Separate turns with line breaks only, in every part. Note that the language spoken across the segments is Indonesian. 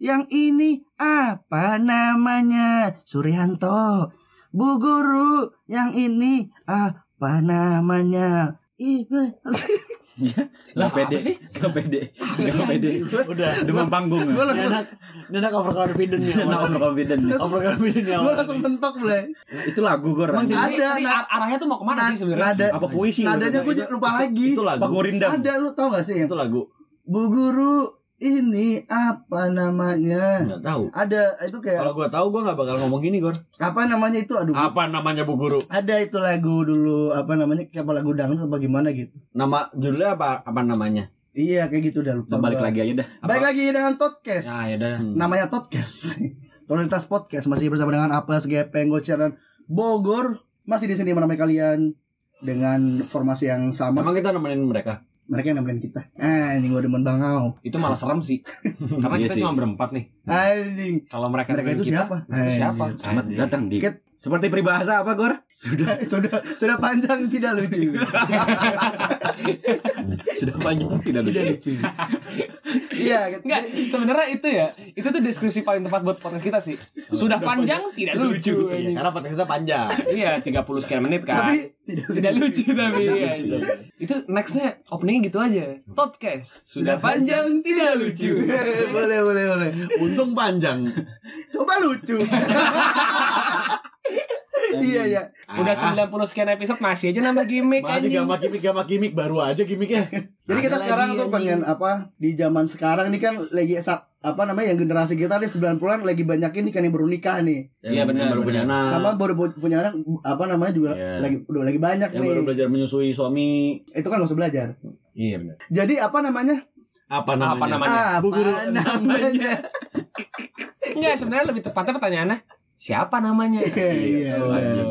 yang ini apa namanya? Suryanto. Bu guru, yang ini apa namanya? Ibe.
Lah,
Gak pede
sih?
Gak pede Gak pede
Udah.
Demam panggung
Gue
Ini anak, anak overconfident ya.
Nah overconfident
Overconfident ya.
gue langsung mentok Blay.
Itu lagu gue
Emang
Ada, nah-
arahnya tuh mau ke mana sih sebenarnya?
Nada,
Apa puisi
nadanya gue lupa lagi.
Itu lagu.
Ada lu tau gak sih yang
Itu lagu.
Bu guru ini apa namanya?
Enggak tahu.
Ada itu kayak
Kalau gua tahu gua nggak bakal ngomong gini, Gor.
apa namanya itu? Aduh.
Apa namanya Bu Guru?
Ada itu lagu dulu apa namanya kayak apa lagu dangdut apa gimana gitu.
Nama judulnya apa apa namanya?
Iya kayak gitu udah lupa.
Nah, balik
gua.
lagi aja dah
Balik lagi dengan podcast.
Nah, ya dah.
Namanya podcast. Totalitas podcast masih bersama dengan Apes, Gepeng, Gocer dan Bogor. Masih di sini menemani kalian dengan formasi yang sama.
Emang kita nemenin mereka.
Mereka yang nemenin kita. Anjing gue demen bangau.
Itu malah serem sih. Karena
Iya
kita
sih.
cuma berempat nih.
Anjing.
Kalau mereka
Mereka itu
kita,
siapa?
Itu siapa?
Selamat datang di Seperti peribahasa apa Gor?
Sudah sudah sudah panjang tidak lucu.
Sudah panjang tidak
tidak
lucu
lucu. Iya.
Enggak, sebenarnya itu ya. Itu tuh deskripsi paling tepat buat podcast kita sih. Sudah panjang, tidak lucu.
Iya, karena podcast kita panjang.
Iya, 30 sekian menit kan.
tapi tidak
tidak lucu tapi ya, itu. itu nextnya openingnya gitu aja podcast sudah panjang tidak lucu
boleh boleh boleh.
Untung panjang.
Coba lucu. Iya iya.
udah 90 sekian episode masih aja nambah gimmick
Masih
anjing.
gama gimmick gama gimmick baru aja gimmicknya.
Jadi kita
Ada
sekarang
lagi,
tuh
anjing.
pengen apa di zaman sekarang ini kan lagi apa namanya yang generasi kita nih 90-an lagi banyak ini kan yang baru nikah nih.
Iya,
Yang
benar,
baru punya anak.
Sama baru punya anak apa namanya juga
Iya.
lagi udah lagi banyak
yang
nih.
baru belajar menyusui suami.
Itu kan gak usah belajar.
iya benar
Jadi apa namanya?
Apa namanya?
Apa namanya?
Apa namanya?
enggak sebenarnya lebih tepatnya pertanyaannya siapa namanya
Iya, iya,
Oh.
benar.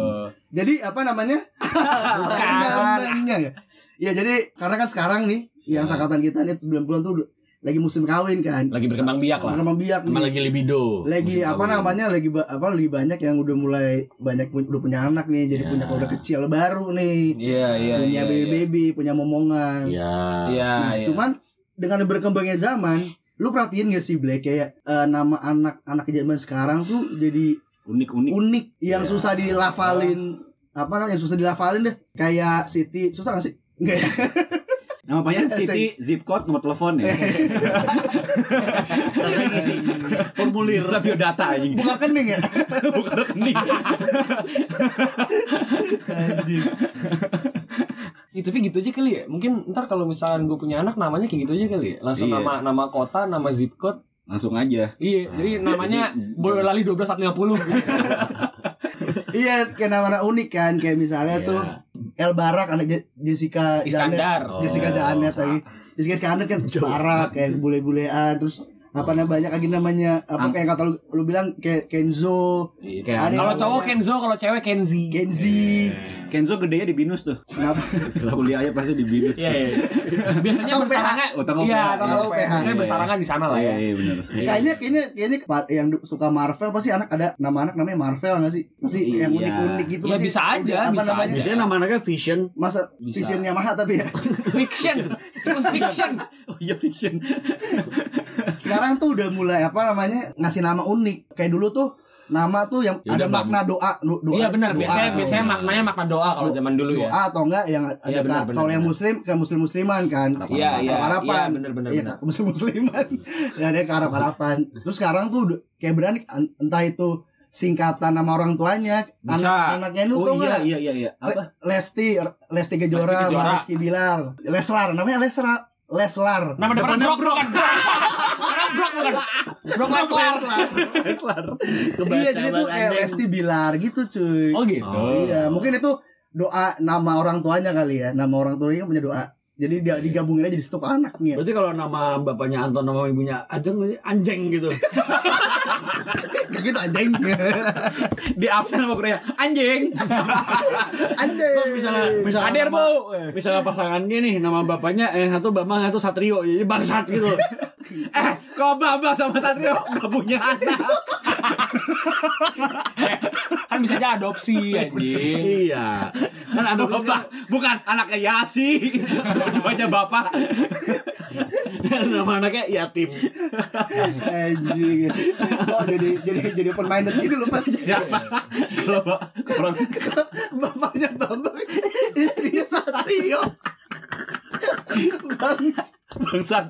Jadi apa namanya? Apa namanya ya? Ya jadi karena kan sekarang nih yang
Ya.
angkatan kita nih 90-an tuh lagi musim kawin kan.
lagi berkembang biak lah
Berkembang biak nih.
lagi libido.
lagi
Musim
apa
kawin.
namanya lagi apa lebih banyak yang udah mulai banyak udah punya anak nih jadi
Ya.
punya keluarga kecil baru nih
iya iya
punya
iya
baby
iya.
baby punya momongan
Iya.
iya
nah
iya.
cuman dengan berkembangnya zaman lu perhatiin gak sih Black kayak eh, nama anak anak zaman sekarang tuh jadi
Unik-unik
unik yang
Ya.
susah dilafalin apa namanya yang susah dilafalin deh kayak Siti susah gak sih Enggak ya?
Namanya Siti Zip Code Nomor telepon ya
Formulir.
Kita biodata aja
bukan kening ya
Bukan rekening
Anjing.
Ya, tapi gitu aja kali ya. Mungkin ntar kalau misalnya gue punya anak namanya kayak gitu aja kali ya. Langsung
Iya.
nama nama kota, nama zip code.
Langsung aja
Iya, jadi namanya Boyolali 12450.
iya kayak nama unik kan kayak misalnya
Iya.
tuh El Barak anak Je- Jessica Janet.
Iskandar.
Jessica
Oh,
Janet
sa-
lagi. Jessica Iskandar kan Barak kayak bule-bulean terus apa namanya banyak lagi namanya apa kayak kata lu, lu bilang kayak Kenzo,
Kayak
Ada
Kalau cowok Kenzo, kalau cewek Kenzi.
Kenzi.
Kenzo gedenya di binus tuh
Kenapa?
Kuliahnya pasti di binus
Iya, iya. Biasanya
Atau
bersarangnya
PH. Oh, tanggal
Iya, Tanggal PH.
PH.
Biasanya bersarangan di sana lah
Iya
ya.
iya bener
Kayaknya kayaknya kayaknya yang suka Marvel pasti anak ada nama anak namanya Marvel nggak sih? Pasti yang
Iya.
unik-unik gitu
Ya,
pasti.
bisa aja,
Apa
bisa
namanya?
aja.
Biasanya nama anaknya Vision.
Masa
Bisa.
vision Yamaha tapi ya.
Fiction. Fiction.
Oh iya fiction
Sekarang tuh udah mulai apa namanya ngasih nama unik. Kayak dulu tuh nama tuh yang
Ya
ada
udah,
makna doa, do- doa.
Iya benar,
doa.
biasanya biasanya
doa.
maknanya makna doa kalau zaman dulu ya.
doa atau enggak yang ada
benar,
ka-
benar,
kalau yang
benar.
muslim ke muslim musliman kan
Harapan-
Iya, iya.
harapan
Iya, benar benar
iya ke muslim musliman ya ada ke harap harapan terus sekarang tuh kayak berani an- entah itu singkatan nama orang tuanya
Bisa.
anak anaknya lu
Oh
tau
iya iya iya iya Apa?
Lesti Lesti Kejora
Lesti Kejora.
sama Rizky Bilar Leslar namanya Leslar Leslar
Nama depannya Brok Brok bukan. Brok Leslar.
Leslar
iya jadi tuh kayak Lesti Bilar gitu cuy
Oh gitu.
Oh.
iya mungkin itu doa nama orang tuanya kali ya nama orang tuanya kan punya doa jadi dia digabungin aja di stok anaknya
Berarti kalau nama bapaknya Anton nama ibunya Ajeng Anjeng gitu.
gitu anjing
Di absen sama Korea Anjing
anjing
Terus misalnya misalnya
Hadir
nama-
bu.
Misalnya pasangannya nih nama bapaknya eh satu Bambang satu Satrio. Jadi bangsat gitu.
Eh kok Bambang sama Satrio Gak punya anak
Kan bisa aja adopsi anjing.
iya. Kan adopsi
Bambang Bukan anaknya Yasi Banyak bapak
nama anaknya yatim.
Anjing. Oh jadi jadi jadi open minded gitu loh pas
Ya apa? Kalau Pak, orang
bapaknya tonton istrinya Satrio. Bang,
bangsat.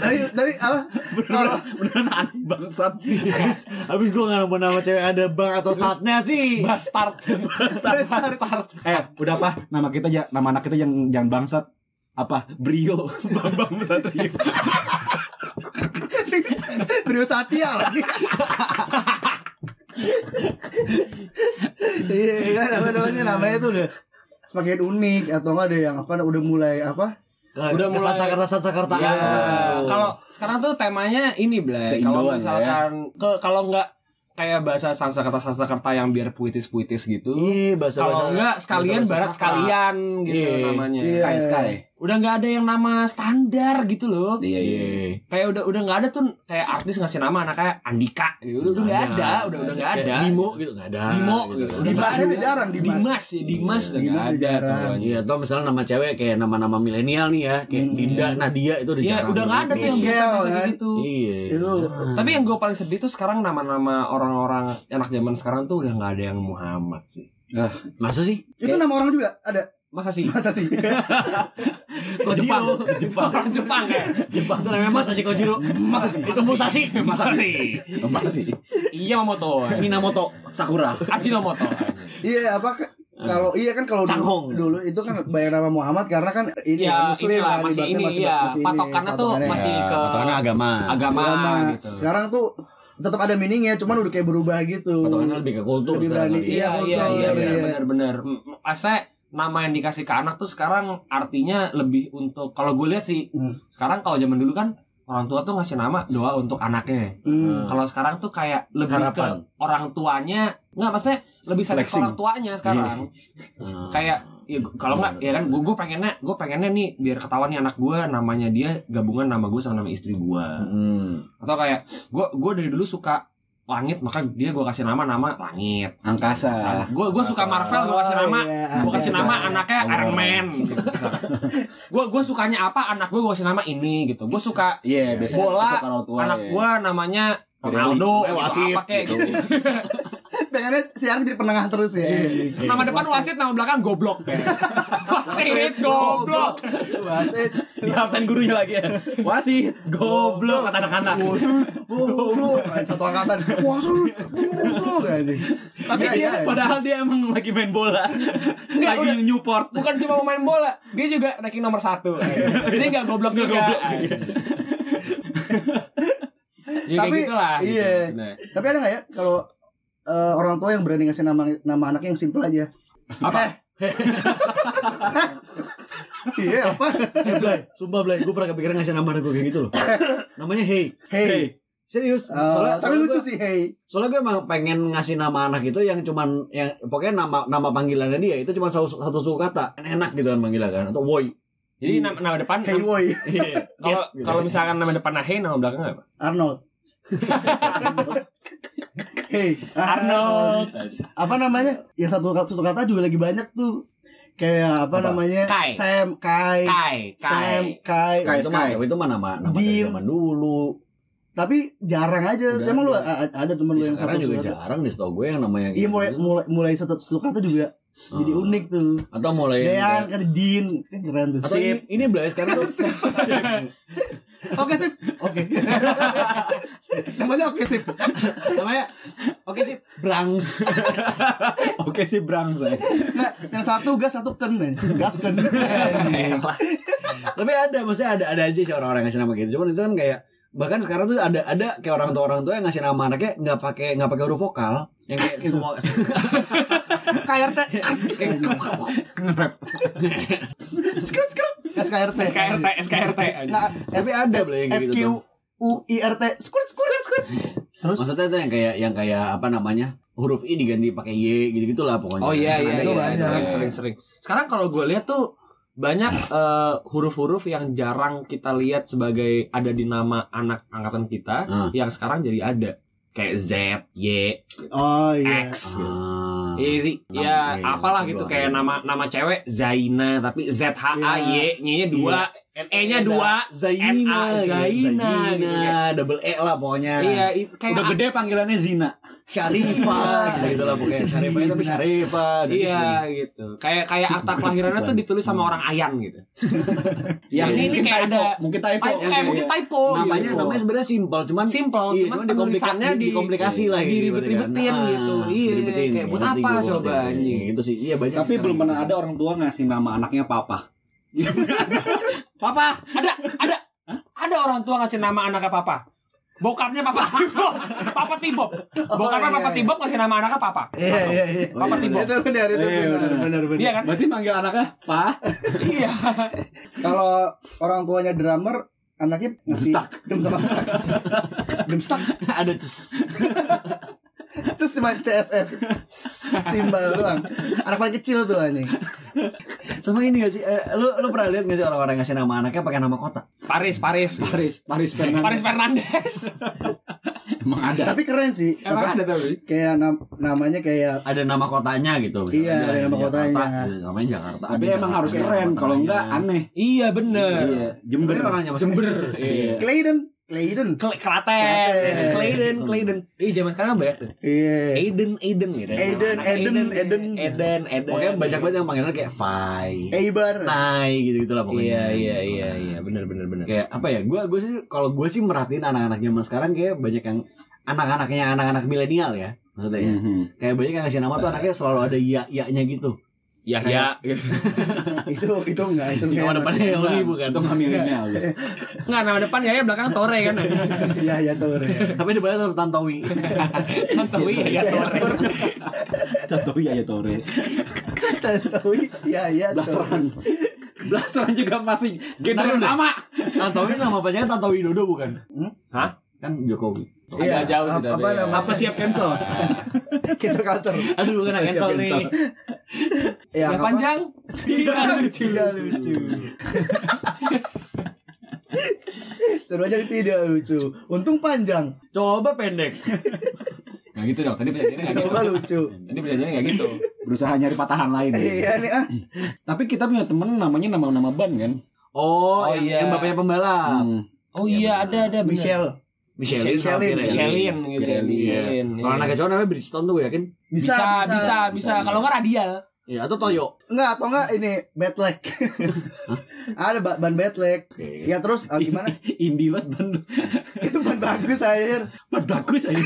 tadi tadi apa? Kalau
Beneran aneh bangsat.
Habis, habis gue gak nemu nama cewek ada bang atau saatnya sih.
Bastard. Bastard. Bastard.
Eh, udah apa? Nama kita ya, nama anak kita yang jangan bangsat. Apa? Brio, Bambang Satrio.
Brio Satya lagi. Iya kan apa namanya namanya tuh udah semakin unik atau enggak ada yang apa udah mulai apa?
Udah mulai-
Jakarta Jakarta.
Ya, kalau sekarang tuh temanya ini Blay. Kalau
Keindoan,
misalkan ke kalau enggak kayak bahasa Sanskerta Sanskerta yang biar puitis-puitis gitu.
Iya, bahasa
Kalau enggak sekalian barat sekalian gitu
Iya.
namanya.
Iya.
Sky Sky.
Udah nggak ada yang nama standar gitu loh.
Iya, iya.
Iya.
Kayak udah udah nggak ada tuh kayak artis ngasih nama anaknya Andika gitu. Udah udah nggak ada, udah udah nggak ada.
Bimo gitu nggak ada.
Bimo
gitu.
gitu.
Dimasnya udah jarang Dimas.
Dimas ya, Dimas udah
Dimas
nggak ada.
Iya, atau misalnya nama cewek kayak nama-nama milenial nih ya, kayak
Hmm.
Dinda, Nadia itu udah
Iya,
jarang.
udah nggak ada tuh yang biasa-biasa
kan?
gitu.
Iya.
Itu
Tapi yang gue paling sedih tuh sekarang nama-nama orang-orang anak zaman sekarang tuh udah nggak ada yang Muhammad sih.
Masa sih?
itu nama orang juga ada.
Masa sih?
Masa sih?
Kojiro.
Jepang. Orang Jepang ya.
Jepang tuh namanya Masa sih Kojiro.
Masa sih?
Itu Musashi.
Masa sih?
Masa sih?
Iya Mamoto.
Minamoto.
Sakura.
Ajinomoto.
Iya apa kalau iya kan kalau dulu, dulu itu kan banyak nama Muhammad karena kan ini
Ya,
muslim
inilah,
kan
masih ini, iya.
masih ini,
Patokannya tuh masih
Ya,
ke
patokannya agama.
agama,
Agama.
gitu.
Sekarang tuh tetap ada meaningnya, cuman udah kayak berubah gitu.
Patokannya lebih ke kultur
Lebih berani.
kali.
Iya,
Iya, iya,
kultur,
iya,
iya.
benar-benar. Masa nama yang dikasih ke anak tuh sekarang artinya lebih untuk kalau gue lihat sih
Hmm.
sekarang kalau zaman dulu kan orang tua tuh ngasih nama doa untuk anaknya.
Hmm.
Kalau sekarang tuh kayak lebih
Harapan.
ke orang tuanya, nggak maksudnya lebih sayang ke orang tuanya sekarang.
Hmm.
Kayak ya, kalau nggak ya kan gue gue pengennya gue pengennya nih biar ketahuan nih anak gue namanya dia gabungan nama gue sama nama istri gue
Hmm.
atau kayak gue gue dari dulu suka langit maka dia gue kasih nama nama langit
Angkasa.
gue gue suka Marvel gue kasih nama
Oh, iya.
gue kasih nama anaknya
Aurora.
Iron Man gitu, gue gue sukanya apa anak gue gue kasih nama ini gitu gue suka
Iya, biasanya
Bola,
orang tua.
anak
ya.
gue namanya. Ronaldo
Eh,
gitu,
wasit,
apa kayak
gitu.
gitu.
Pengennya si Arik jadi penengah terus ya.
nama depan wasit nama belakang goblok wasit goblok
Wasit.
Di absen gurunya lagi ya. Wasit, goblok kata anak-anak.
Goblok. Satu angkatan. Wasit. Goblok anjing.
tapi
Iya,
dia
iya.
Padahal dia emang lagi main bola. Lagi
udah.
Newport.
bukan cuma mau main bola dia juga ranking nomor satu ini nggak goblok juga
goblok.
ya
Tapi,
gitu
iya.
maksudnya.
Tapi ada nggak ya kalau eh, orang tua yang berani ngasih nama nama anaknya yang simple aja?
apa
Iya apa?
Eh, Blay, sumpah Blay, gue pernah kepikiran ngasih nama anak gue kayak gitu loh. Namanya Hey.
Hey.
Serius.
Eh,
soalnya,
tapi
soalnya
lucu
gua-
sih Hey.
Soalnya gue emang pengen ngasih nama anak itu yang cuman yang pokoknya nama nama panggilannya dia itu cuma satu, satu suku kata. Enak gitu kan manggilnya kan atau woi.
jadi nama, nama depan
Hey boy.
Iya.
kalau
Gitu.
kalau misalkan nama depan Hey nama belakang apa
Arnold. hey.
Arnold
Apa namanya? Yang satu satu kata juga lagi banyak tuh. Kayak apa,
Apa?
namanya?
Kai.
Sam, Kai.
Kai
Sam,
Kai
Kai.
itu mah itu mah nama nama
Jim.
dari zaman dulu.
Tapi jarang aja.
Udah
Emang lu
ada.
temen lu
Di
yang
sekarang
satu
juga jarang deh setahu gue yang namanya
Iya
gitu.
mulai mulai mulai satu satu kata juga jadi
Ah.
unik tuh.
atau mulai yang
Dean kan Dean kan keren tuh.
atau ini, ini Blay sekarang tuh
Oke sip. Oke. Namanya oke sip.
namanya oke sih Brangs.
Oke sih Brang saya.
Nah, yang satu gas satu ken nih. Gas ken.
Tapi ada maksudnya ada ada aja sih orang-orang yang ngasih nama gitu. Cuman itu kan kayak bahkan sekarang tuh ada ada kayak orang tua orang tua yang ngasih nama anaknya nggak pakai nggak pakai huruf vokal yang kayak semua
KRT. Skrut skrut. SKRT.
SKRT SKRT
Nah,
Tapi ada,
SQ
gitu.
U I R T. Skrut skrut skrut. Terus
maksudnya tuh yang kayak yang kayak apa namanya huruf i diganti pakai y gitu gitulah pokoknya.
Oh iya iya
Ada
iya
banyak.
sering sering sering. Sekarang kalau gue lihat tuh banyak eh, huruf-huruf yang jarang kita lihat sebagai ada di nama anak angkatan kita
Ah.
yang sekarang jadi ada kayak Z, Y,
Oh iya.
X. gitu.
Ah.
Iya sih,
Nama-
ya
iya,
apalah gitu
iya.
kayak nama nama cewek Zaina tapi Z H A Y,
Iya.
Y-nya dua, E-nya dua,
Zaina,
N-A,
gitu.
Zaina, gitu.
Zaina, double E lah pokoknya.
Iya, i- kayak
Udah gede panggilannya Zina.
Syarifah gitu, gitu lah pokoknya. Syarifah tapi Syarifah. gitu
Iya gitu. Kayak kayak akta kelahirannya tuh ditulis sama orang Ayan gitu.
Yang
Ini- ini kayak
typo,
ada-
mungkin typo.
Kayak, kayak mungkin typo.
Namanya
gitu.
namanya sebenarnya simpel, cuman
simple,
Iya,
cuman
cuman dikomplika-
penulisannya di
dikomplikasi lah gitu,
diribet-ribetin
kan. Ah,
gitu. Iya, kayak buat apa coba anjing.
Gitu sih. Iya banyak.
Tapi belum pernah ada orang tua ngasih nama anaknya Papa.
Papa, ada, ada. Ada orang tua ngasih nama anaknya Papa. Bokapnya Papa. Papa Tibok. Bokapnya
iya,
Papa
iya.
Tibok ngasih nama anaknya Papa.
Iya iya iya.
Papa Tibok.
Itu benar itu
Iya,
benar
benar.
benar benar.
Iya kan?
Berarti manggil anaknya Pa.
Iya.
Kalau orang tuanya drummer, anaknya ngasih dem sama stuck. dem stuck.
ada tes.
Terus cuma CSS simbol doang. Anak paling kecil tuh anjing.
Sama ini gak sih? Eh, lu lu pernah lihat gak sih orang-orang ngasih nama anaknya pakai nama kota?
Paris, Paris.
Paris, Paris Fernandes.
Paris Fernandes.
Emang ada.
Tapi keren sih.
Emang
Apa,
ada tapi.
kayak nam- namanya kayak
Ada nama kotanya gitu. misalnya.
Iya, ada nama
Jakarta,
kotanya.
gitu, Namanya Jakarta.
Tapi
ada
emang
Jakarta,
harus keren. Kalau enggak aneh.
Iya bener.
Iya, Jember.
Jember orangnya
Jember.
Iya.
Clayden, Clayden.
Kle- Klaten. Clayden, Clayden. Ih, zaman sekarang kan banyak tuh.
Iya.
Aiden, Aiden gitu.
Aiden,
Anak
Eden, Eden.
Eden, Eden.
Pokoknya banyak banget yang panggilan kayak Fai,
Eibar.
Nai gitu gitu lah pokoknya.
Iya, iya, iya, iya, bener, bener, bener.
Kayak apa ya? Gue gue sih kalau gue sih merhatiin anak-anak zaman sekarang kayak banyak yang anak-anaknya anak-anak milenial ya maksudnya ya.
Mhm.
Kayak banyak yang ngasih nama tuh anaknya selalu ada iya iya-nya gitu.
Ya, ya.
itu itu enggak itu
Nama depannya yang lebih bukan.
Itu nggak milenial. ya.
Enggak, nama depan ya, ya belakang Tore kan.
Iya iya tuh.
Tapi depannya tetap Tantowi.
Tantowi ya, Tore.
Contoh ya ya Tore.
Iya iya. tuh.
Blasteran. Blasteran juga masih genre sama.
Tantowi nama panjangnya Tantowi Dodo bukan?
Hah?
Kan Jokowi.
Agak jauh tapi
Apa
ya.
Apa siap cancel?
Cancel culture.
Aduh kena cancel nih.
cancel.
Ya,
Yang panjang.
Tidak lucu. Tidak lucu. Seru aja tidak lucu. Untung panjang.
Coba pendek.
Nggak gitu dong, tadi perjanjiannya nggak gitu.
Coba lucu.
Tadi perjanjiannya nggak gitu.
Berusaha nyari patahan lain.
Iya nih ah.
Tapi kita punya temen namanya nama-nama ban kan.
Oh,
Oh,
yang,
iya.
yang bapaknya pembalap.
Hmm.
Oh iya, ada, ada. bener.
Michelle.
Michelin,
Michelin,
Michelin,
Michelin gitu.
Michelin,
Michelin.
Kalau anaknya cowok namanya Bridgestone tuh gue yakin.
Bisa, bisa, bisa. Kalau nggak radial.
Iya, atau Toyo.
Enggak atau enggak ini Batleg. Ada ba- ban Batleg.
Oke.
Ya terus ah, gimana?
Indie banget ban.
Itu ban bagus air.
Ban bagus aja.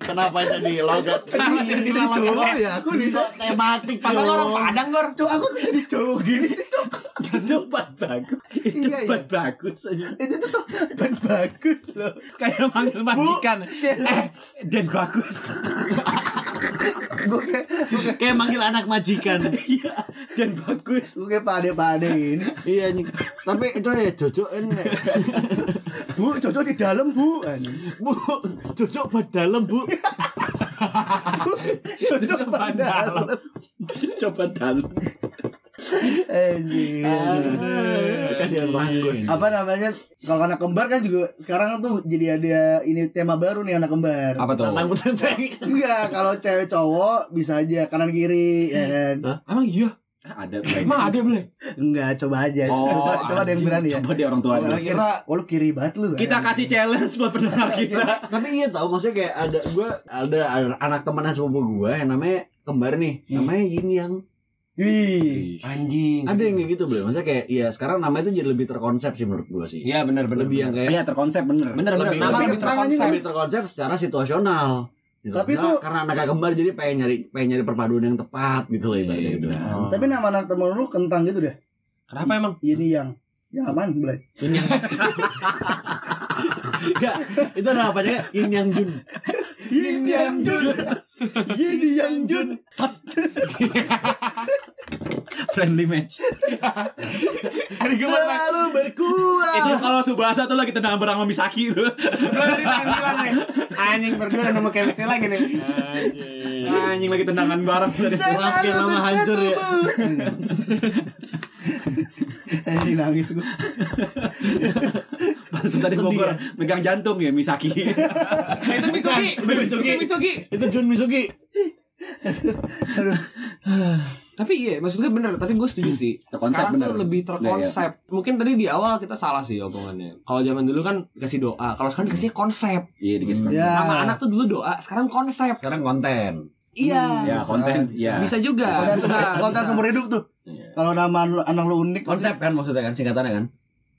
Kenapa jadi logat?
Jadi
cowok ya aku.
Bisa tematik
Pasal orang Padang, Gor.
Cok aku jadi cowok gini sih cok.
Itu ban bagus. Itu
Iya, iya.
ban bagus aja.
Itu tuh ban bagus loh.
Kayak manggil majikan.
Kayak-
Eh, dan bagus.
Gue kayak gue kayak
Kayak manggil anak majikan.
Iya, dan bagus.
gue kayak pade-pade gini.
iya nih. Tapi itu ya Jojo ini.
Bu, cocok di dalam bu.
Bu, Jojo ban dalam, Bu.
Cocok ban dalam.
Coba dalam.
Kasihan banget gue.
Apa namanya? Kalau anak kembar kan juga sekarang tuh jadi ada ini tema baru nih anak kembar.
Apa tuh?
Tentang tentang.
Enggak, kalau cewek cowok bisa aja kanan kiri ya kan.
Emang iya?
Ada.
Emang ada boleh?
Enggak, coba aja.
Oh,
coba coba ada yang berani ya.
Coba deh orang tua
Orang
aja.
kira, oh lu kiri banget lu.
Kita kasih challenge buat pendengar kita.
Tapi iya tau maksudnya kayak ada gue ada, ada anak temannya sepupu gue yang namanya kembar nih. Namanya Yin Yang.
Wih.
Anjing.
Ada yang kayak gitu belum? Maksudnya kayak ya sekarang namanya itu jadi lebih terkonsep sih menurut gue sih.
Iya benar benar.
Lebih yang kayak
Iya, terkonsep bener.
benar benar.
lebih-
Nama
lebih
lebih terkonsep.
lebih terkonsep secara situasional. Gitu.
Tapi
Karena-
tuh-
karena anaknya kembar jadi pengen nyari pengen nyari perpaduan yang tepat gitu lah ibaratnya gitu.
Oh.
Tapi nama anak temen lu kentang gitu deh.
Kenapa emang?
Ini yang yang aman, Blay.
Enggak, itu ada apa aja? Yin Yang Jun.
Yin Yang Jun. Yin Yang Jun.
Friendly match.
Selalu berkuat.
Itu kalau Subasa tuh lagi tendangan bareng sama Misaki tuh.
Gue dari tadi bilang nih. Anjing berdua nemu chemistry lagi nih.
Anjing lagi tendangan bareng dari
Masker nama hancur ya.
Anjing nangis gue.
Pantesan tadi Bogor
ya?
megang jantung ya Misaki.
Eh, Itu Misugi.
Itu Misugi.
Itu Misugi.
Itu Jun Misugi.
Tapi iya, maksud gue bener. Tapi gue setuju sih.
Terkonsep
Sekarang
bener.
tuh lebih terkonsep. Mungkin tadi di awal kita salah sih omongannya. Kalau zaman dulu kan dikasih doa. Kalau sekarang dikasih konsep.
Iya dikasih
Ya.
Nama anak tuh dulu doa. Sekarang konsep.
Sekarang konten.
Iya.
Ya
Bisa,
konten
bisa.
ya.
Bisa juga.
konten,
bisa,
seumur, konten
bisa.
seumur hidup tuh
Iya.
kalau nama lu- anak lu unik
Konsep kan maksudnya kan singkatannya kan?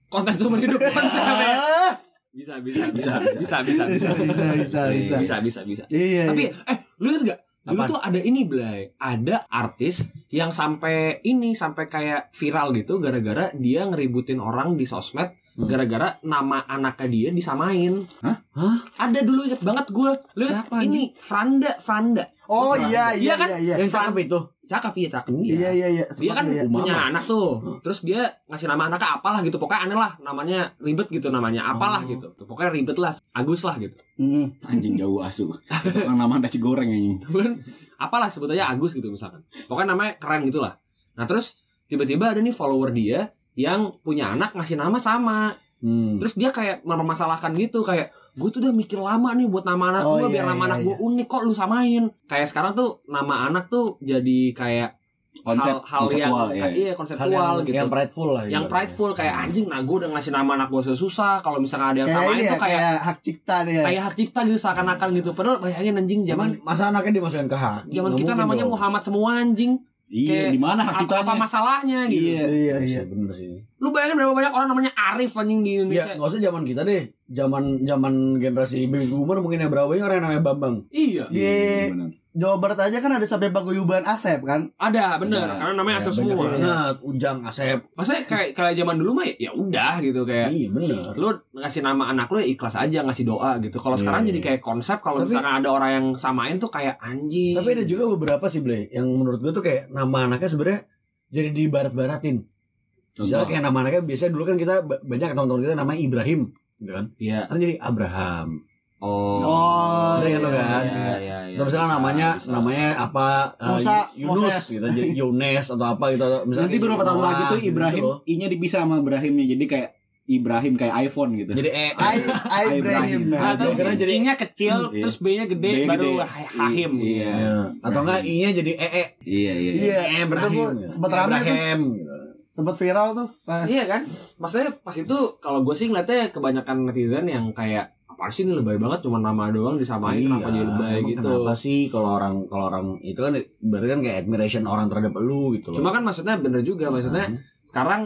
konten seumur hidup konsep ya.
Ah,
Bisa, bisa,
Bisa,
bisa, bisa, bisa,
bisa bisa bisa bisa
bisa, bisa, bisa.
iya
Tapi
iya.
eh lu lihat gak? Dulu
Apaan?
tuh ada ini Blay Ada artis yang sampai ini Sampai kayak viral gitu Gara-gara dia ngeributin orang di sosmed
Hmm.
Gara-gara nama anaknya dia disamain
Hah?
Hah?
Ada dulu inget banget gue Lihat ini Franda Franda
oh
Iya
iya iya
Iya kan?
iya iya
Yang cakep itu.
Cakep iya cakep
iya iya iya
Dia kan
Iya.
punya
Umama.
anak tuh
Hmm.
Terus dia ngasih nama anaknya apalah gitu Pokoknya aneh lah Namanya ribet gitu namanya Apalah
Oh.
gitu Pokoknya ribet lah Agus lah gitu
Mm.
Anjing jauh asu. Orang nama nasi goreng anjing.
kan apalah sebut aja Agus gitu misalkan pokoknya namanya keren gitu lah nah terus tiba-tiba ada nih follower dia yang punya anak ngasih nama sama
Hmm.
terus dia kayak mempermasalahkan gitu kayak gue tuh udah mikir lama nih buat nama anak
Oh,
gue
iya,
biar nama
iya,
anak
iya.
gue unik kok lu samain kayak sekarang tuh nama anak tuh jadi kayak
Konsep
hal, hal yang
konseptual ya.
iya
Hal
konseptual
yang,
gitu
yang prideful lah.
yang prideful kayak anjing nah gue udah ngasih nama anak gue susah kalau misalnya ada yang
kayak
samain
ini ya
tuh kayak
kayak hak cipta deh ya.
kayak hak cipta gitu seakan-akan gitu padahal bayangin anjing
Zaman masa anaknya dimasukin ke hak.
zaman
Nggak
kita namanya
dong.
Muhammad semua anjing
Iya, di mana hak
apa,
ciptanya?
apa masalahnya gitu
Iya.
iya iya
Iya bener sih.
Lu bayangin berapa banyak orang namanya Arif anjing di
Ya
Indonesia.
nggak usah zaman kita deh. Zaman zaman generasi baby boomer mungkin ya berapa banyak orang yang namanya Bambang.
Iya.
di
Iya, benar.
Jawa Barat aja kan ada sampai paguyuban Asep kan
Ada bener
Ada.
karena namanya
Ya,
Asep
banyak
semua.
banget. Ujang, Asep.
Maksudnya kayak kayak zaman dulu mah ya udah gitu kayak
Iya bener.
lu ngasih nama anak lu ya ikhlas aja ngasih doa gitu. Kalau
Iya,
sekarang
iya.
jadi kayak konsep kalau misalkan ada orang yang samain tuh kayak anjing.
Tapi ada juga beberapa sih Ble yang menurut gue tuh kayak nama anaknya sebenarnya jadi di barat-baratin. Misalnya kayak nama anaknya biasanya dulu kan kita ba- banyak teman-teman kita namanya Ibrahim, gitu kan?
Iya.
Kan jadi Abraham.
Oh.
Oh, iya,
lo kan?
Iya, iya, iya.
Atau misalnya
Bisa,
namanya
bisa.
namanya apa? eh,
Musa,
Yunus
Moses.
gitu jadi Yunes atau apa gitu. Misalnya
Nanti beberapa tahun lagi tuh
gitu
Ibrahim,
loh.
I-nya dipisah sama Ibrahimnya. Jadi kayak Ibrahim kayak iPhone gitu.
Jadi E.
Ai Ai Ibrahim nah,
atau
Dia kira jadi-
I-nya kecil,
Iya.
terus B-nya gede,
B-nya
baru
gede.
Ha- Hahim.
Iya.
Ya. Atau enggak I-nya jadi EE.
Iya, iya.
Iya,
E
betul,
Ibrahim. Gitu.
Rame tuh.
Ibrahim, gitu.
sempet viral tuh pas
Iya kan? Maksudnya pas itu kalau gue sih ngeliatnya kebanyakan netizen yang kayak apa sih ini lebay banget cuma nama doang disamain kenapa jadi lebay gitu.
Kenapa sih kalau orang kalau orang itu kan berarti kan kayak admiration orang terhadap lu gitu loh.
Cuma kan maksudnya bener juga maksudnya
Hmm.
sekarang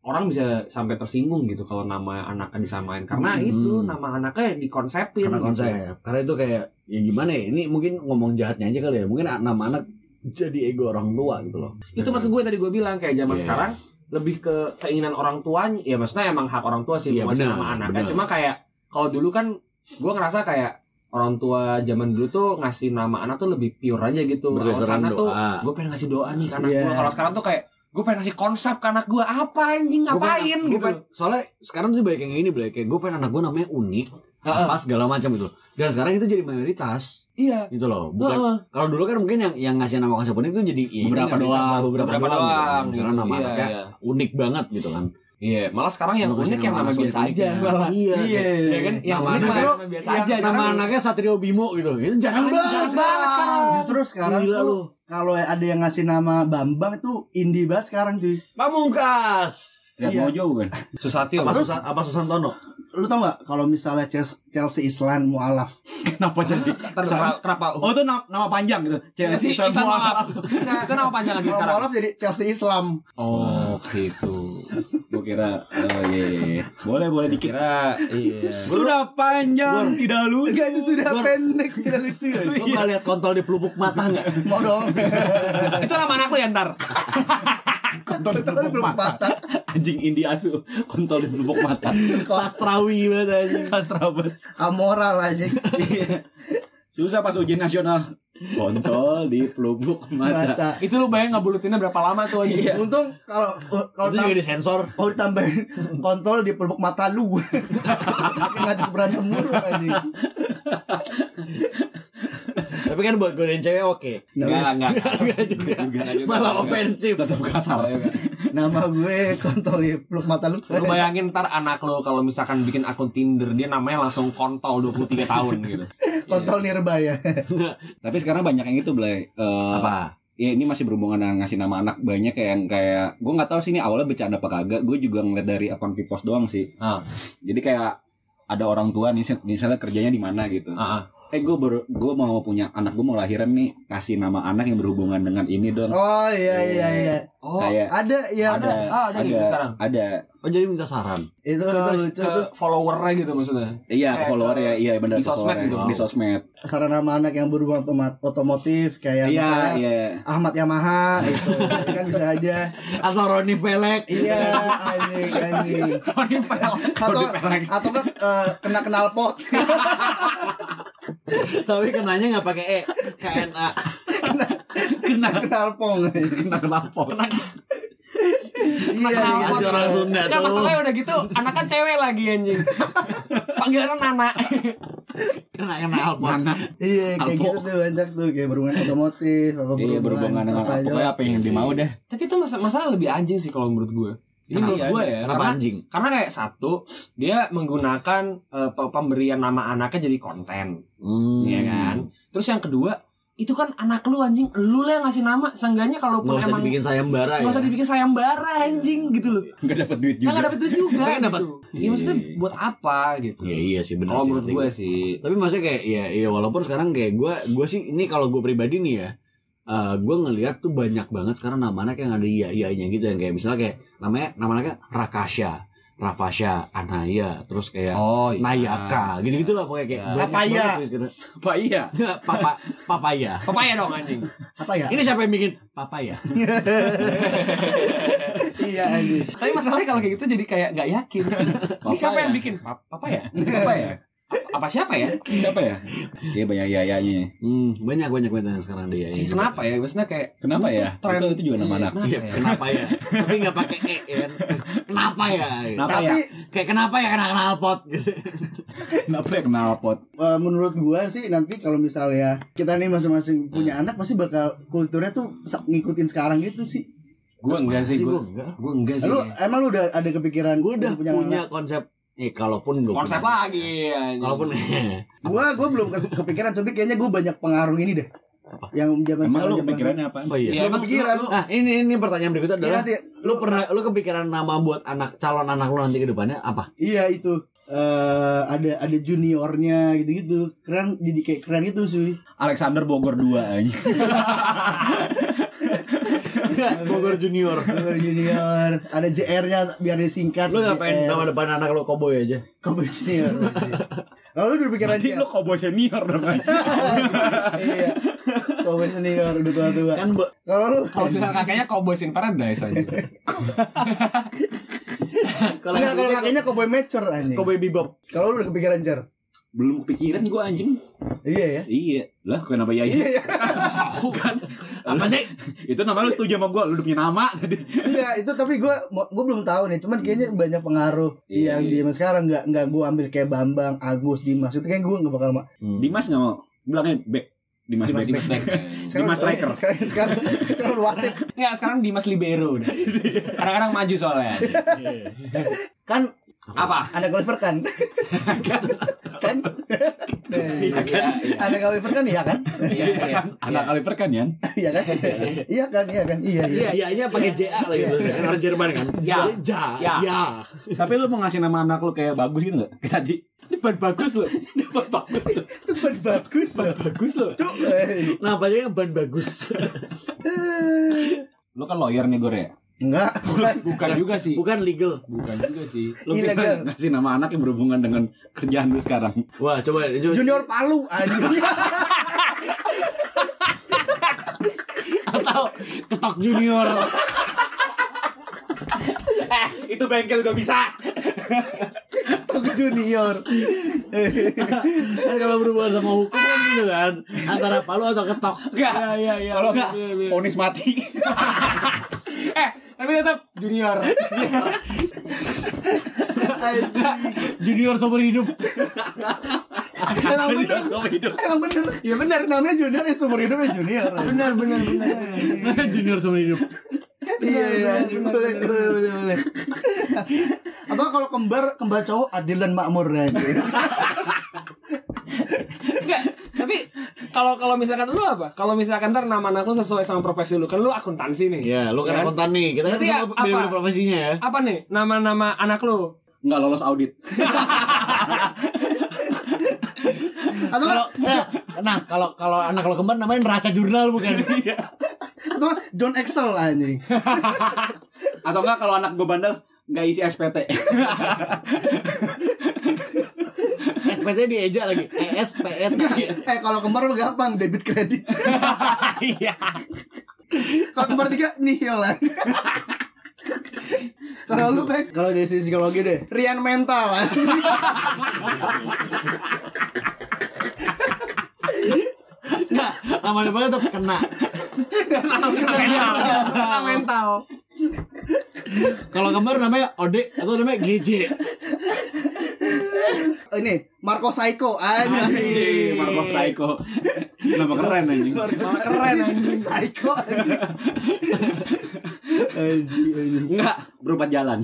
orang bisa sampai tersinggung gitu kalau nama anaknya disamain karena
Hmm.
itu nama anaknya dikonsepin.
karena
gitu.
konsep. Karena itu kayak ya gimana ya? Ini mungkin ngomong jahatnya aja kali ya. Mungkin nama anak jadi ego orang tua gitu loh.
Itu maksud gue tadi gue bilang kayak zaman
Iya.
sekarang lebih ke keinginan orang tuanya. Ya maksudnya emang hak orang tua sih
Iya,
ngasih
benar,
nama anaknya. Cuma kayak kalau dulu kan gue ngerasa kayak orang tua zaman dulu tuh ngasih nama anak tuh lebih pure aja gitu. Alasannya tuh
doa.
gue pengen ngasih doa nih ke anak
Iya.
gue. Kalau sekarang tuh kayak gue pengen ngasih konsep ke anak gue apa anjing
Gua
ngapain
pengen- gua
gitu.
pengen- soalnya sekarang tuh banyak yang ini Blay. kayak gue pengen anak gue namanya unik
Heeh.
apa segala macam gitu dan sekarang itu jadi mayoritas
Iya.
gitu loh bukan
Heeh.
kalau dulu kan mungkin yang yang ngasih nama konsep unik itu jadi ya,
Beberapa doang.
beberapa,
Beberapa
doang, gitu kan.
doang.
misalnya
gitu.
nama
Iya,
anaknya
iya.
unik banget gitu kan
Iya, malah sekarang yang unik yang nama biasa aja malah.
iya
Iya,
kayak-
Ya kan? Yang
Nama anaknya-
nama biasa
yang
aja.
nama anaknya Satrio Bimo gitu itu jarang banget sekarang
justru sekarang
Gila
tuh kalau ada yang ngasih nama Bambang itu indie banget sekarang cuy
Pamungkas
Lihat
Iya.
Mojo bukan?
Susatyo.
apa Susan apa Susantono
lu tau gak kalau misalnya Chelsea, Islan mualaf
Kenapa jadi?
Kenapa? kenapa?
Oh itu nama, nama panjang gitu.
Chelsea
Islam
Ihsan
Mualaf.
Itu nama panjang lagi sekarang.
mualaf jadi Chelsea Islam
Oh, gitu.
Kira oh iya, iya, iya. Boleh boleh dikit.
Kira iya.
Sudah panjang tidak lucu.
Enggak itu sudah pendek tidak lucu ya
Lo pernah lihat kontol di pelupuk mata nggak?
mau dong
Itu nama anak lu ya ntar.
Kontol di pelupuk mata. Anjing Indi asu. Kontol di pelupuk mata.
Sastrawi banget aja.
Sastra banget.
amoral aja
Iya. Susah pas ujian nasional. Kontol di pelupuk mata.
mata
Itu lu bayang ngebulutinnya berapa lama tuh anjing.
Iya.
untung kalau kalau
Itu juga disensor.
kalau ditambahin kontol di pelupuk mata lu ngajak berantem mulu anjing
Tapi kan buat godain cewek oke.
Enggak, enggak.
Enggak juga.
Enggak juga.
Malah ofensif.
Tetap kasar.
nama gue kontol di pelupuk mata lu
Lu bayangin ntar anak lo kalau misalkan bikin akun Tinder dia namanya langsung kontol 23 tahun gitu.
kontol nirbaya
Tapi sekarang banyak yang itu, Blay. Eh,
Apa?
ya ini masih berhubungan dengan ngasih nama anak banyak kayak yang kayak gue nggak tahu sih ini awalnya bercanda apa kagak gue juga ngeliat dari akun Vipos doang sih
Ah.
jadi kayak ada orang tua nih misalnya kerjanya di mana gitu
Ah, ah.
Eh gue baru gue mau punya anak gue mau lahiran nih kasih nama anak yang berhubungan dengan ini dong
Oh iya iya iya.
Oh,
kayak
Ada ya
ada
ah, ada gitu sekarang.
ada
Oh jadi minta saran.
itu
ke,
itu lucu
ke
tuh.
followernya gitu maksudnya.
iya
Kayak
follower
ke-
ya iya benar
di
ke
sosmed gitu.
di sosmed
Sarana nama anak yang berhubungan otomat- otomotif kayak
iya
misalnya
iya
Ahmad Yamaha itu kan bisa aja.
Atau Roni Pelek.
Iya anjing anjing. Atau atau kan eh, kena kenal pot.
Tapi kenanya nggak pakai E. KNA.
Kena kenal pong.
kena kenapa
Iya
kenal
nih.
pot.
Masih orang Sunda tuh.
masalahnya udah gitu, anak kan cewek lagi anjing. Panggilan Nana.
Kena kena
mana
Iya kayak
Alpo.
gitu tuh banyak tuh kayak berhubungan otomotif apa
iya berhubungan dengan apa
aja
pokoknya apa yang dimau deh
Tapi itu mas masalah lebih anjing sih kalau menurut gue. Ini menurut gue ya,
Kenapa
karena
anjing?
karena kayak satu dia menggunakan pe- pemberian nama anaknya jadi konten,
Hmm.
ya kan. Terus yang kedua itu kan anak lu anjing, lu lah yang ngasih nama. Seenggaknya kalau
Nggak usah
emang
dibikin sayembara
nggak
ya.
usah dibikin sayembara anjing gitu loh.
nggak dapat duit juga
nggak dapet duit juga.
Tapi kan dapat-
gitu. Iya maksudnya buat apa gitu?
Iya iya sih benar
Kalau
sih.
menurut gue sih.
Tapi maksudnya kayak ya ya walaupun sekarang kayak gue gue sih ini kalau gue pribadi nih ya eh gue ngelihat tuh banyak banget sekarang nama anak yang ada iya iyanya gitu yang kayak misalnya kayak namanya nama anaknya Rakasha, Rafasha, Anaya, terus kayak
Oh, iya.
Nayaka, gitu-gitu lah pokoknya kayak
Ya.
banyak
Papaya.
iya
Papa, papaya.
Papaya dong anjing.
apa ya?
Ini siapa yang bikin papaya?
iya anjing.
Tapi masalahnya kalau kayak gitu jadi kayak nggak yakin. Ini siapa yang bikin? Pa- Papaya.
Apa ya
siapa ya?
siapa ya iya banyak iyanya
Hmm, banyak banyak banget yang sekarang dia. yang gitu.
Kenapa ya? Maksudnya kayak
kenapa ya
tren-
itu itu juga nama
Iya,
anak
kenapa
Iya,
ya?
kenapa ya? Tapi nggak pakai e ya. Kenapa ya?
Kenapa
Tapi
Kayak kenapa ya kena kenal pot gitu.
kenapa ya kenal pot
eh, menurut gua sih nanti kalau misalnya kita nih masing-masing punya anak pasti bakal kulturnya tuh ngikutin sekarang gitu sih.
gue enggak sih gue.
gua enggak.
Gue enggak sih.
Lu emang lu udah ada kepikiran
Gue udah
punya,
punya,
anak?
konsep Eh, kalaupun belum
Konsep
punya.
lagi anjing.
Kalaupun
Gua gua belum ke- kepikiran tapi kayaknya gua banyak pengaruh ini deh. Yang zaman
emang
sekarang
lu kepikirannya apa
Oh iya.
Belum
emang
kepikiran.
lu- lu-
Nah, ini ini pertanyaan berikutnya
Iya
adalah
nanti
lu pernah lu kepikiran nama buat anak calon anak lu nanti ke depannya apa?
Iya itu eh ada ada juniornya gitu-gitu. Keren jadi kayak keren gitu sih.
Alexander Bogor 2 aja
Bogor Junior.
Junior junior, ada JR-nya biar disingkat.
Lu ngapain nama depan anak lu cowboy aja?
Kobe senior. Kalau lu udah pikiran
Berarti lu kobo senior dong kan
Iya. Kobe senior udah tua-tua.
Kan
Kalau lu
Kalau misalnya kakaknya Cowboys in Paradise aja.
kalau nggak kalau kakeknya Cowboy mature anjing.
cowboy bebop.
Kalau lu udah kepikiran cer.
belum kepikiran gua anjing
Iya ya.
iya lah kenapa ya
Iya
iya
ya.
Apa sih?
itu namanya lu setuju sama gua lu udah punya nama tadi
Enggak, itu tapi gue gue belum tahu nih. Cuman kayaknya banyak pengaruh
Iya,
yang
iya.
di zaman sekarang nggak nggak gue ambil kayak Bambang, Agus, Dimas itu kan gue nggak bakal ma-
Dimas nggak mau bilangnya back Dimas,
Dimas
back,
back.
Dimas striker.
Sekarang sekarang sekarang lu wasit
Enggak, sekarang Dimas Libero udah. Kadang-kadang maju soalnya.
kan
Apa?
anak Oliver kan kan
Iya, iya.
anak Oliver kan iya kan
Iya, iya.
anak Oliver kan ya
iya kan iya kan iya kan iya iya
Iya, iya pakai JA lagi. Kan orang Jerman kan.
Ya.
Ja,
Ya.
ya.
tapi lu mau ngasih nama anak lu kayak bagus gitu nggak kayak tadi
Ini ban bagus loh. Ini ban bagus.
itu ban bagus ban
Bagus loh.
Cuk,
apanya ban bagus.
lu kan lawyer nih Gor ya
enggak bukan
Bukan juga sih.
Bukan legal.
Bukan juga sih.
lu
Ilegal.
bisa ngasih nama anak yang berhubungan dengan kerjaan lu sekarang
Wah, coba coba
junior Palu anjing
atau ketok junior.
Itu bengkel gak bisa.
Tok junior
kan kalau berhubungan sama hukum kan gitu kan. Antara palu atau ketok.
Enggak. Iya, iya, iya.
kalau
Iya, iya, iya.
vonis mati
Eh, tapi tetap junior.
Junior seumur hidup.
emang bener
Seumur hidup.
emang bener
Iya benar.
namanya junior ya seumur hidup ya junior
Benar, benar, benar.
Junior seumur hidup.
iya iya boleh boleh boleh boleh atau kalau kembar kembar cowok Adilan Makmur ya
Enggak, tapi kalau kalau misalkan lu apa? Kalau misalkan ntar nama anak lu sesuai sama profesi lu, kan lu akuntansi nih.
Ya, lu kan
Kan?
akuntan nih. Kita kan
Berarti apa?
beda-beda profesinya ya.
Apa nih nama-nama anak lu?
Nggak lolos audit.
Atau
Kalau eh, nah, kalau kalau anak lo kembar namanya neraca jurnal bukan?
atau John Excel anjing.
Atau enggak kalau anak gue bandel nggak isi SPT.
SPT dieja lagi. E ESPT.
eh kalau kembar mah gampang debit kredit.
Iya.
Kalau kembar tiga nihil lah. Kalau lu Pek, kalau dari sisi psikologi deh, Rian mental lah.
Nah, nama depannya tetap kena.
mental. mental.
Kalau kembar namanya Ode atau namanya GJ.
Ini Marco Psycho
Anjing. Marco Psycho. Nama keren anjing.
Nama keren anjing.
Psycho anjing.
Enggak, berupa jalan.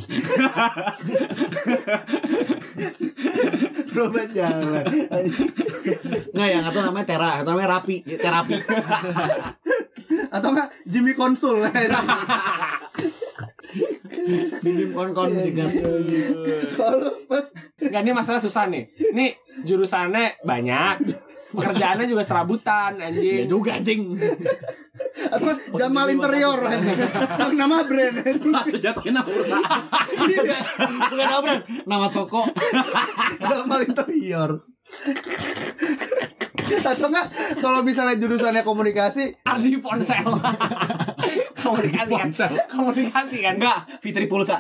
Berobat jalan. Anjing.
Nggak yang atau namanya Tera, atau namanya Rapi, terapi.
Atau enggak Jimmy Konsul
Bimbing kon-kon sih kan.
Kalau pas
Enggak ini masalah susah nih. Nih jurusannya banyak. Pekerjaannya juga serabutan
Ya
anjing.
juga anjing.
atau enggak Jamal Interior anjing. Nama brand.
Atau jatuhin nama perusahaan.
Iya,
Bukan nama brand, nama toko.
Jamal Interior. Atau enggak kalau misalnya jurusannya komunikasi
Ardi ponsel. Komunikasi kan. Komunikasi kan.
Enggak, Fitri Pulsa.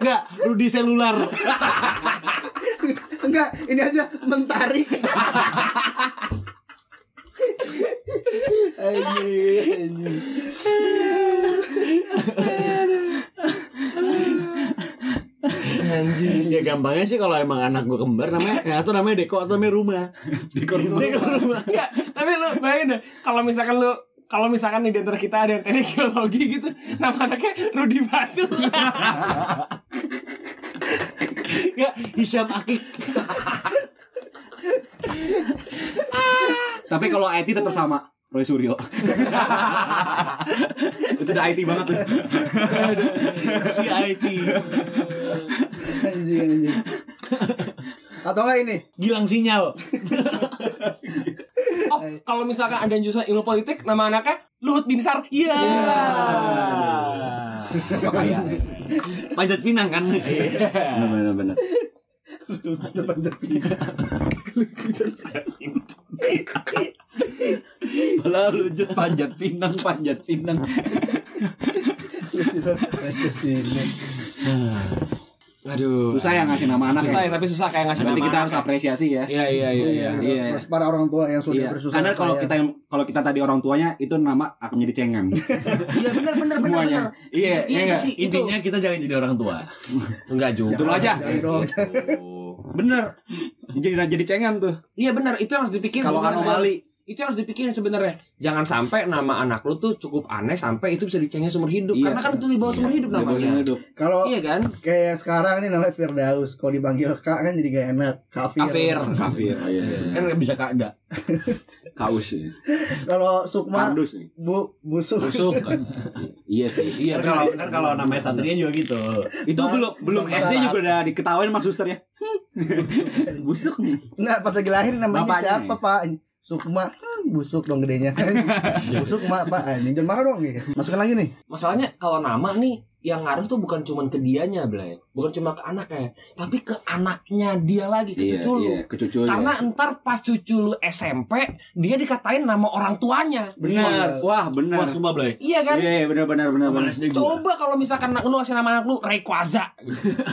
Enggak, Rudi selular.
Enggak, ini aja mentari. Anjing. Anjing.
Ya gampangnya sih kalau emang anak gue kembar namanya ya atau namanya Deko atau namanya rumah.
Dikor
Deko rumah.
Enggak, tapi lu bayangin deh kalau misalkan lu kalau misalkan nih di antara kita ada yang teknik geologi gitu, nama anaknya Rudi Batu.
Enggak, Hisham Akik.
Tapi kalau IT tetap sama. Roy Suryo. Itu udah IT banget tuh.
Si IT.
Anjing, anjing. Atau enggak ini?
Gilang sinyal.
Oh, kalau misalkan ada yang jurusan ilmu politik, nama anaknya Luhut Binsar. Iya.
Apa kayak?
Panjat Pinang kan.
Benar benar benar. Malah lucut panjat pinang, panjat pinang.
Aduh.
Susah ya ngasih nama anak
Susah
ya.
ya, tapi susah kayak ngasih
Berarti
nama
kita
anak
harus
ya.
apresiasi ya.
Iya, iya, iya, iya.
Iya.
Terus para orang tua yang sudah
Iya.
bersusah
Karena kalau kita yang kalau kita tadi orang tuanya itu nama akan menjadi cengang.
Iya, benar benar benar.
Semuanya. Iya,
Iya,
iya
itu. Itu.
Intinya kita jangan jadi orang tua.
Enggak juga.
Tunggu aja.
Jangan dong.
Bener. Jadi jadi cengang tuh.
Iya benar, itu yang harus dipikirin.
Kalau anomali
itu yang harus dipikirin sebenarnya. Jangan sampai nama anak lu tuh cukup aneh sampai itu bisa dicengin seumur hidup.
Iya.
Karena kan itu di bawah seumur hidup namanya.
Kalau
Iya kan?
kayak sekarang ini namanya Firdaus, kalau dipanggil Kak kan jadi gak enak. Kafir.
Kafir.
Kafir. Oh, iya.
Kan nggak bisa kada.
Kaus ya.
Kalau Sukma
Kardus ya.
Bu busuk.
Busuk.
Iya sih.
Iya,
Kan kalau kan kalau namanya Satria juga gitu.
Itu
Ba-
belum belum. SD juga udah diketawain sama suster ya. Busuk nih.
Enggak pas lagi lahir namanya
Bapaknya
siapa, Pak? Sukma hmm, busuk dong gedenya. busuk mak Pak anjing jangan marah dong gitu. Masukin lagi nih.
Masalahnya kalau nama nih yang ngaruh tuh bukan cuma ke dianya, Blay. Bukan cuma ke anaknya, tapi ke anaknya dia lagi, ke
Iya,
cucu lu.
iya, ke cucu
Karena ntar pas cucu lu SMP, dia dikatain nama orang tuanya.
benar. Wah, benar.
Wah, sumpah Blay.
Iya kan?
Iya, iya, benar benar benar.
Coba kalau misalkan anak lu ngasih nama anak lu Rayquaza.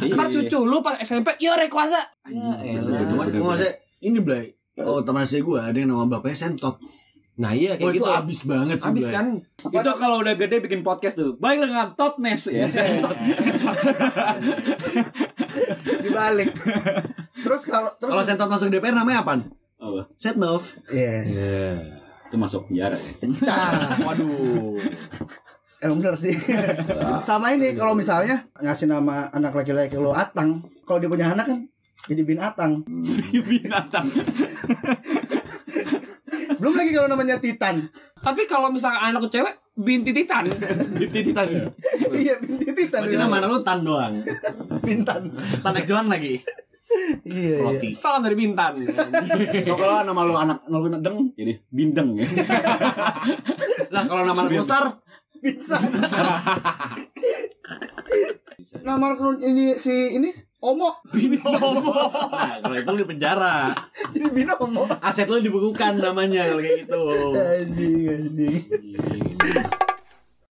Iya,
Ntar
iya.
cucu lu pas SMP, iya Rayquaza. Ya elah.
Gua maksudnya ini Blay. Oh teman SD gue ada yang nama bapaknya Sentot.
Nah iya kayak
itu
gitu.
abis banget sih
Abis kan?
Itu kalau udah gede bikin podcast tuh. Baik dengan Totnes ya.
Dibalik. Terus kalau terus
Kalau Sentot masuk DPR namanya apa?
Apa?
Setnov.
Iya.
Itu masuk penjara ya.
Waduh.
Emang bener sih. Sama ini kalau misalnya ngasih nama anak laki-laki lo Atang, kalau dia punya anak kan jadi binatang.
Binatang.
Belum lagi kalau namanya Titan.
Tapi kalau misalkan anak cewek binti titan.
Tititan ya.
iya, binti Titan.
Berarti nama lu Tan doang.
Bintan.
Tanek Johan lagi.
Iya, iya.
Roti.
Salam dari Bintan.
Oh, kalau nama lu anak lu deng jadi bindeng ya.
Lah kalau nama lu Sar,
Bisa. Nama anak ini si ini Omo.
nah kalau itu lu di penjara.
Jadi Binomo.
Aset lu dibukukan namanya kalau kayak gitu.
Anjing, anjing.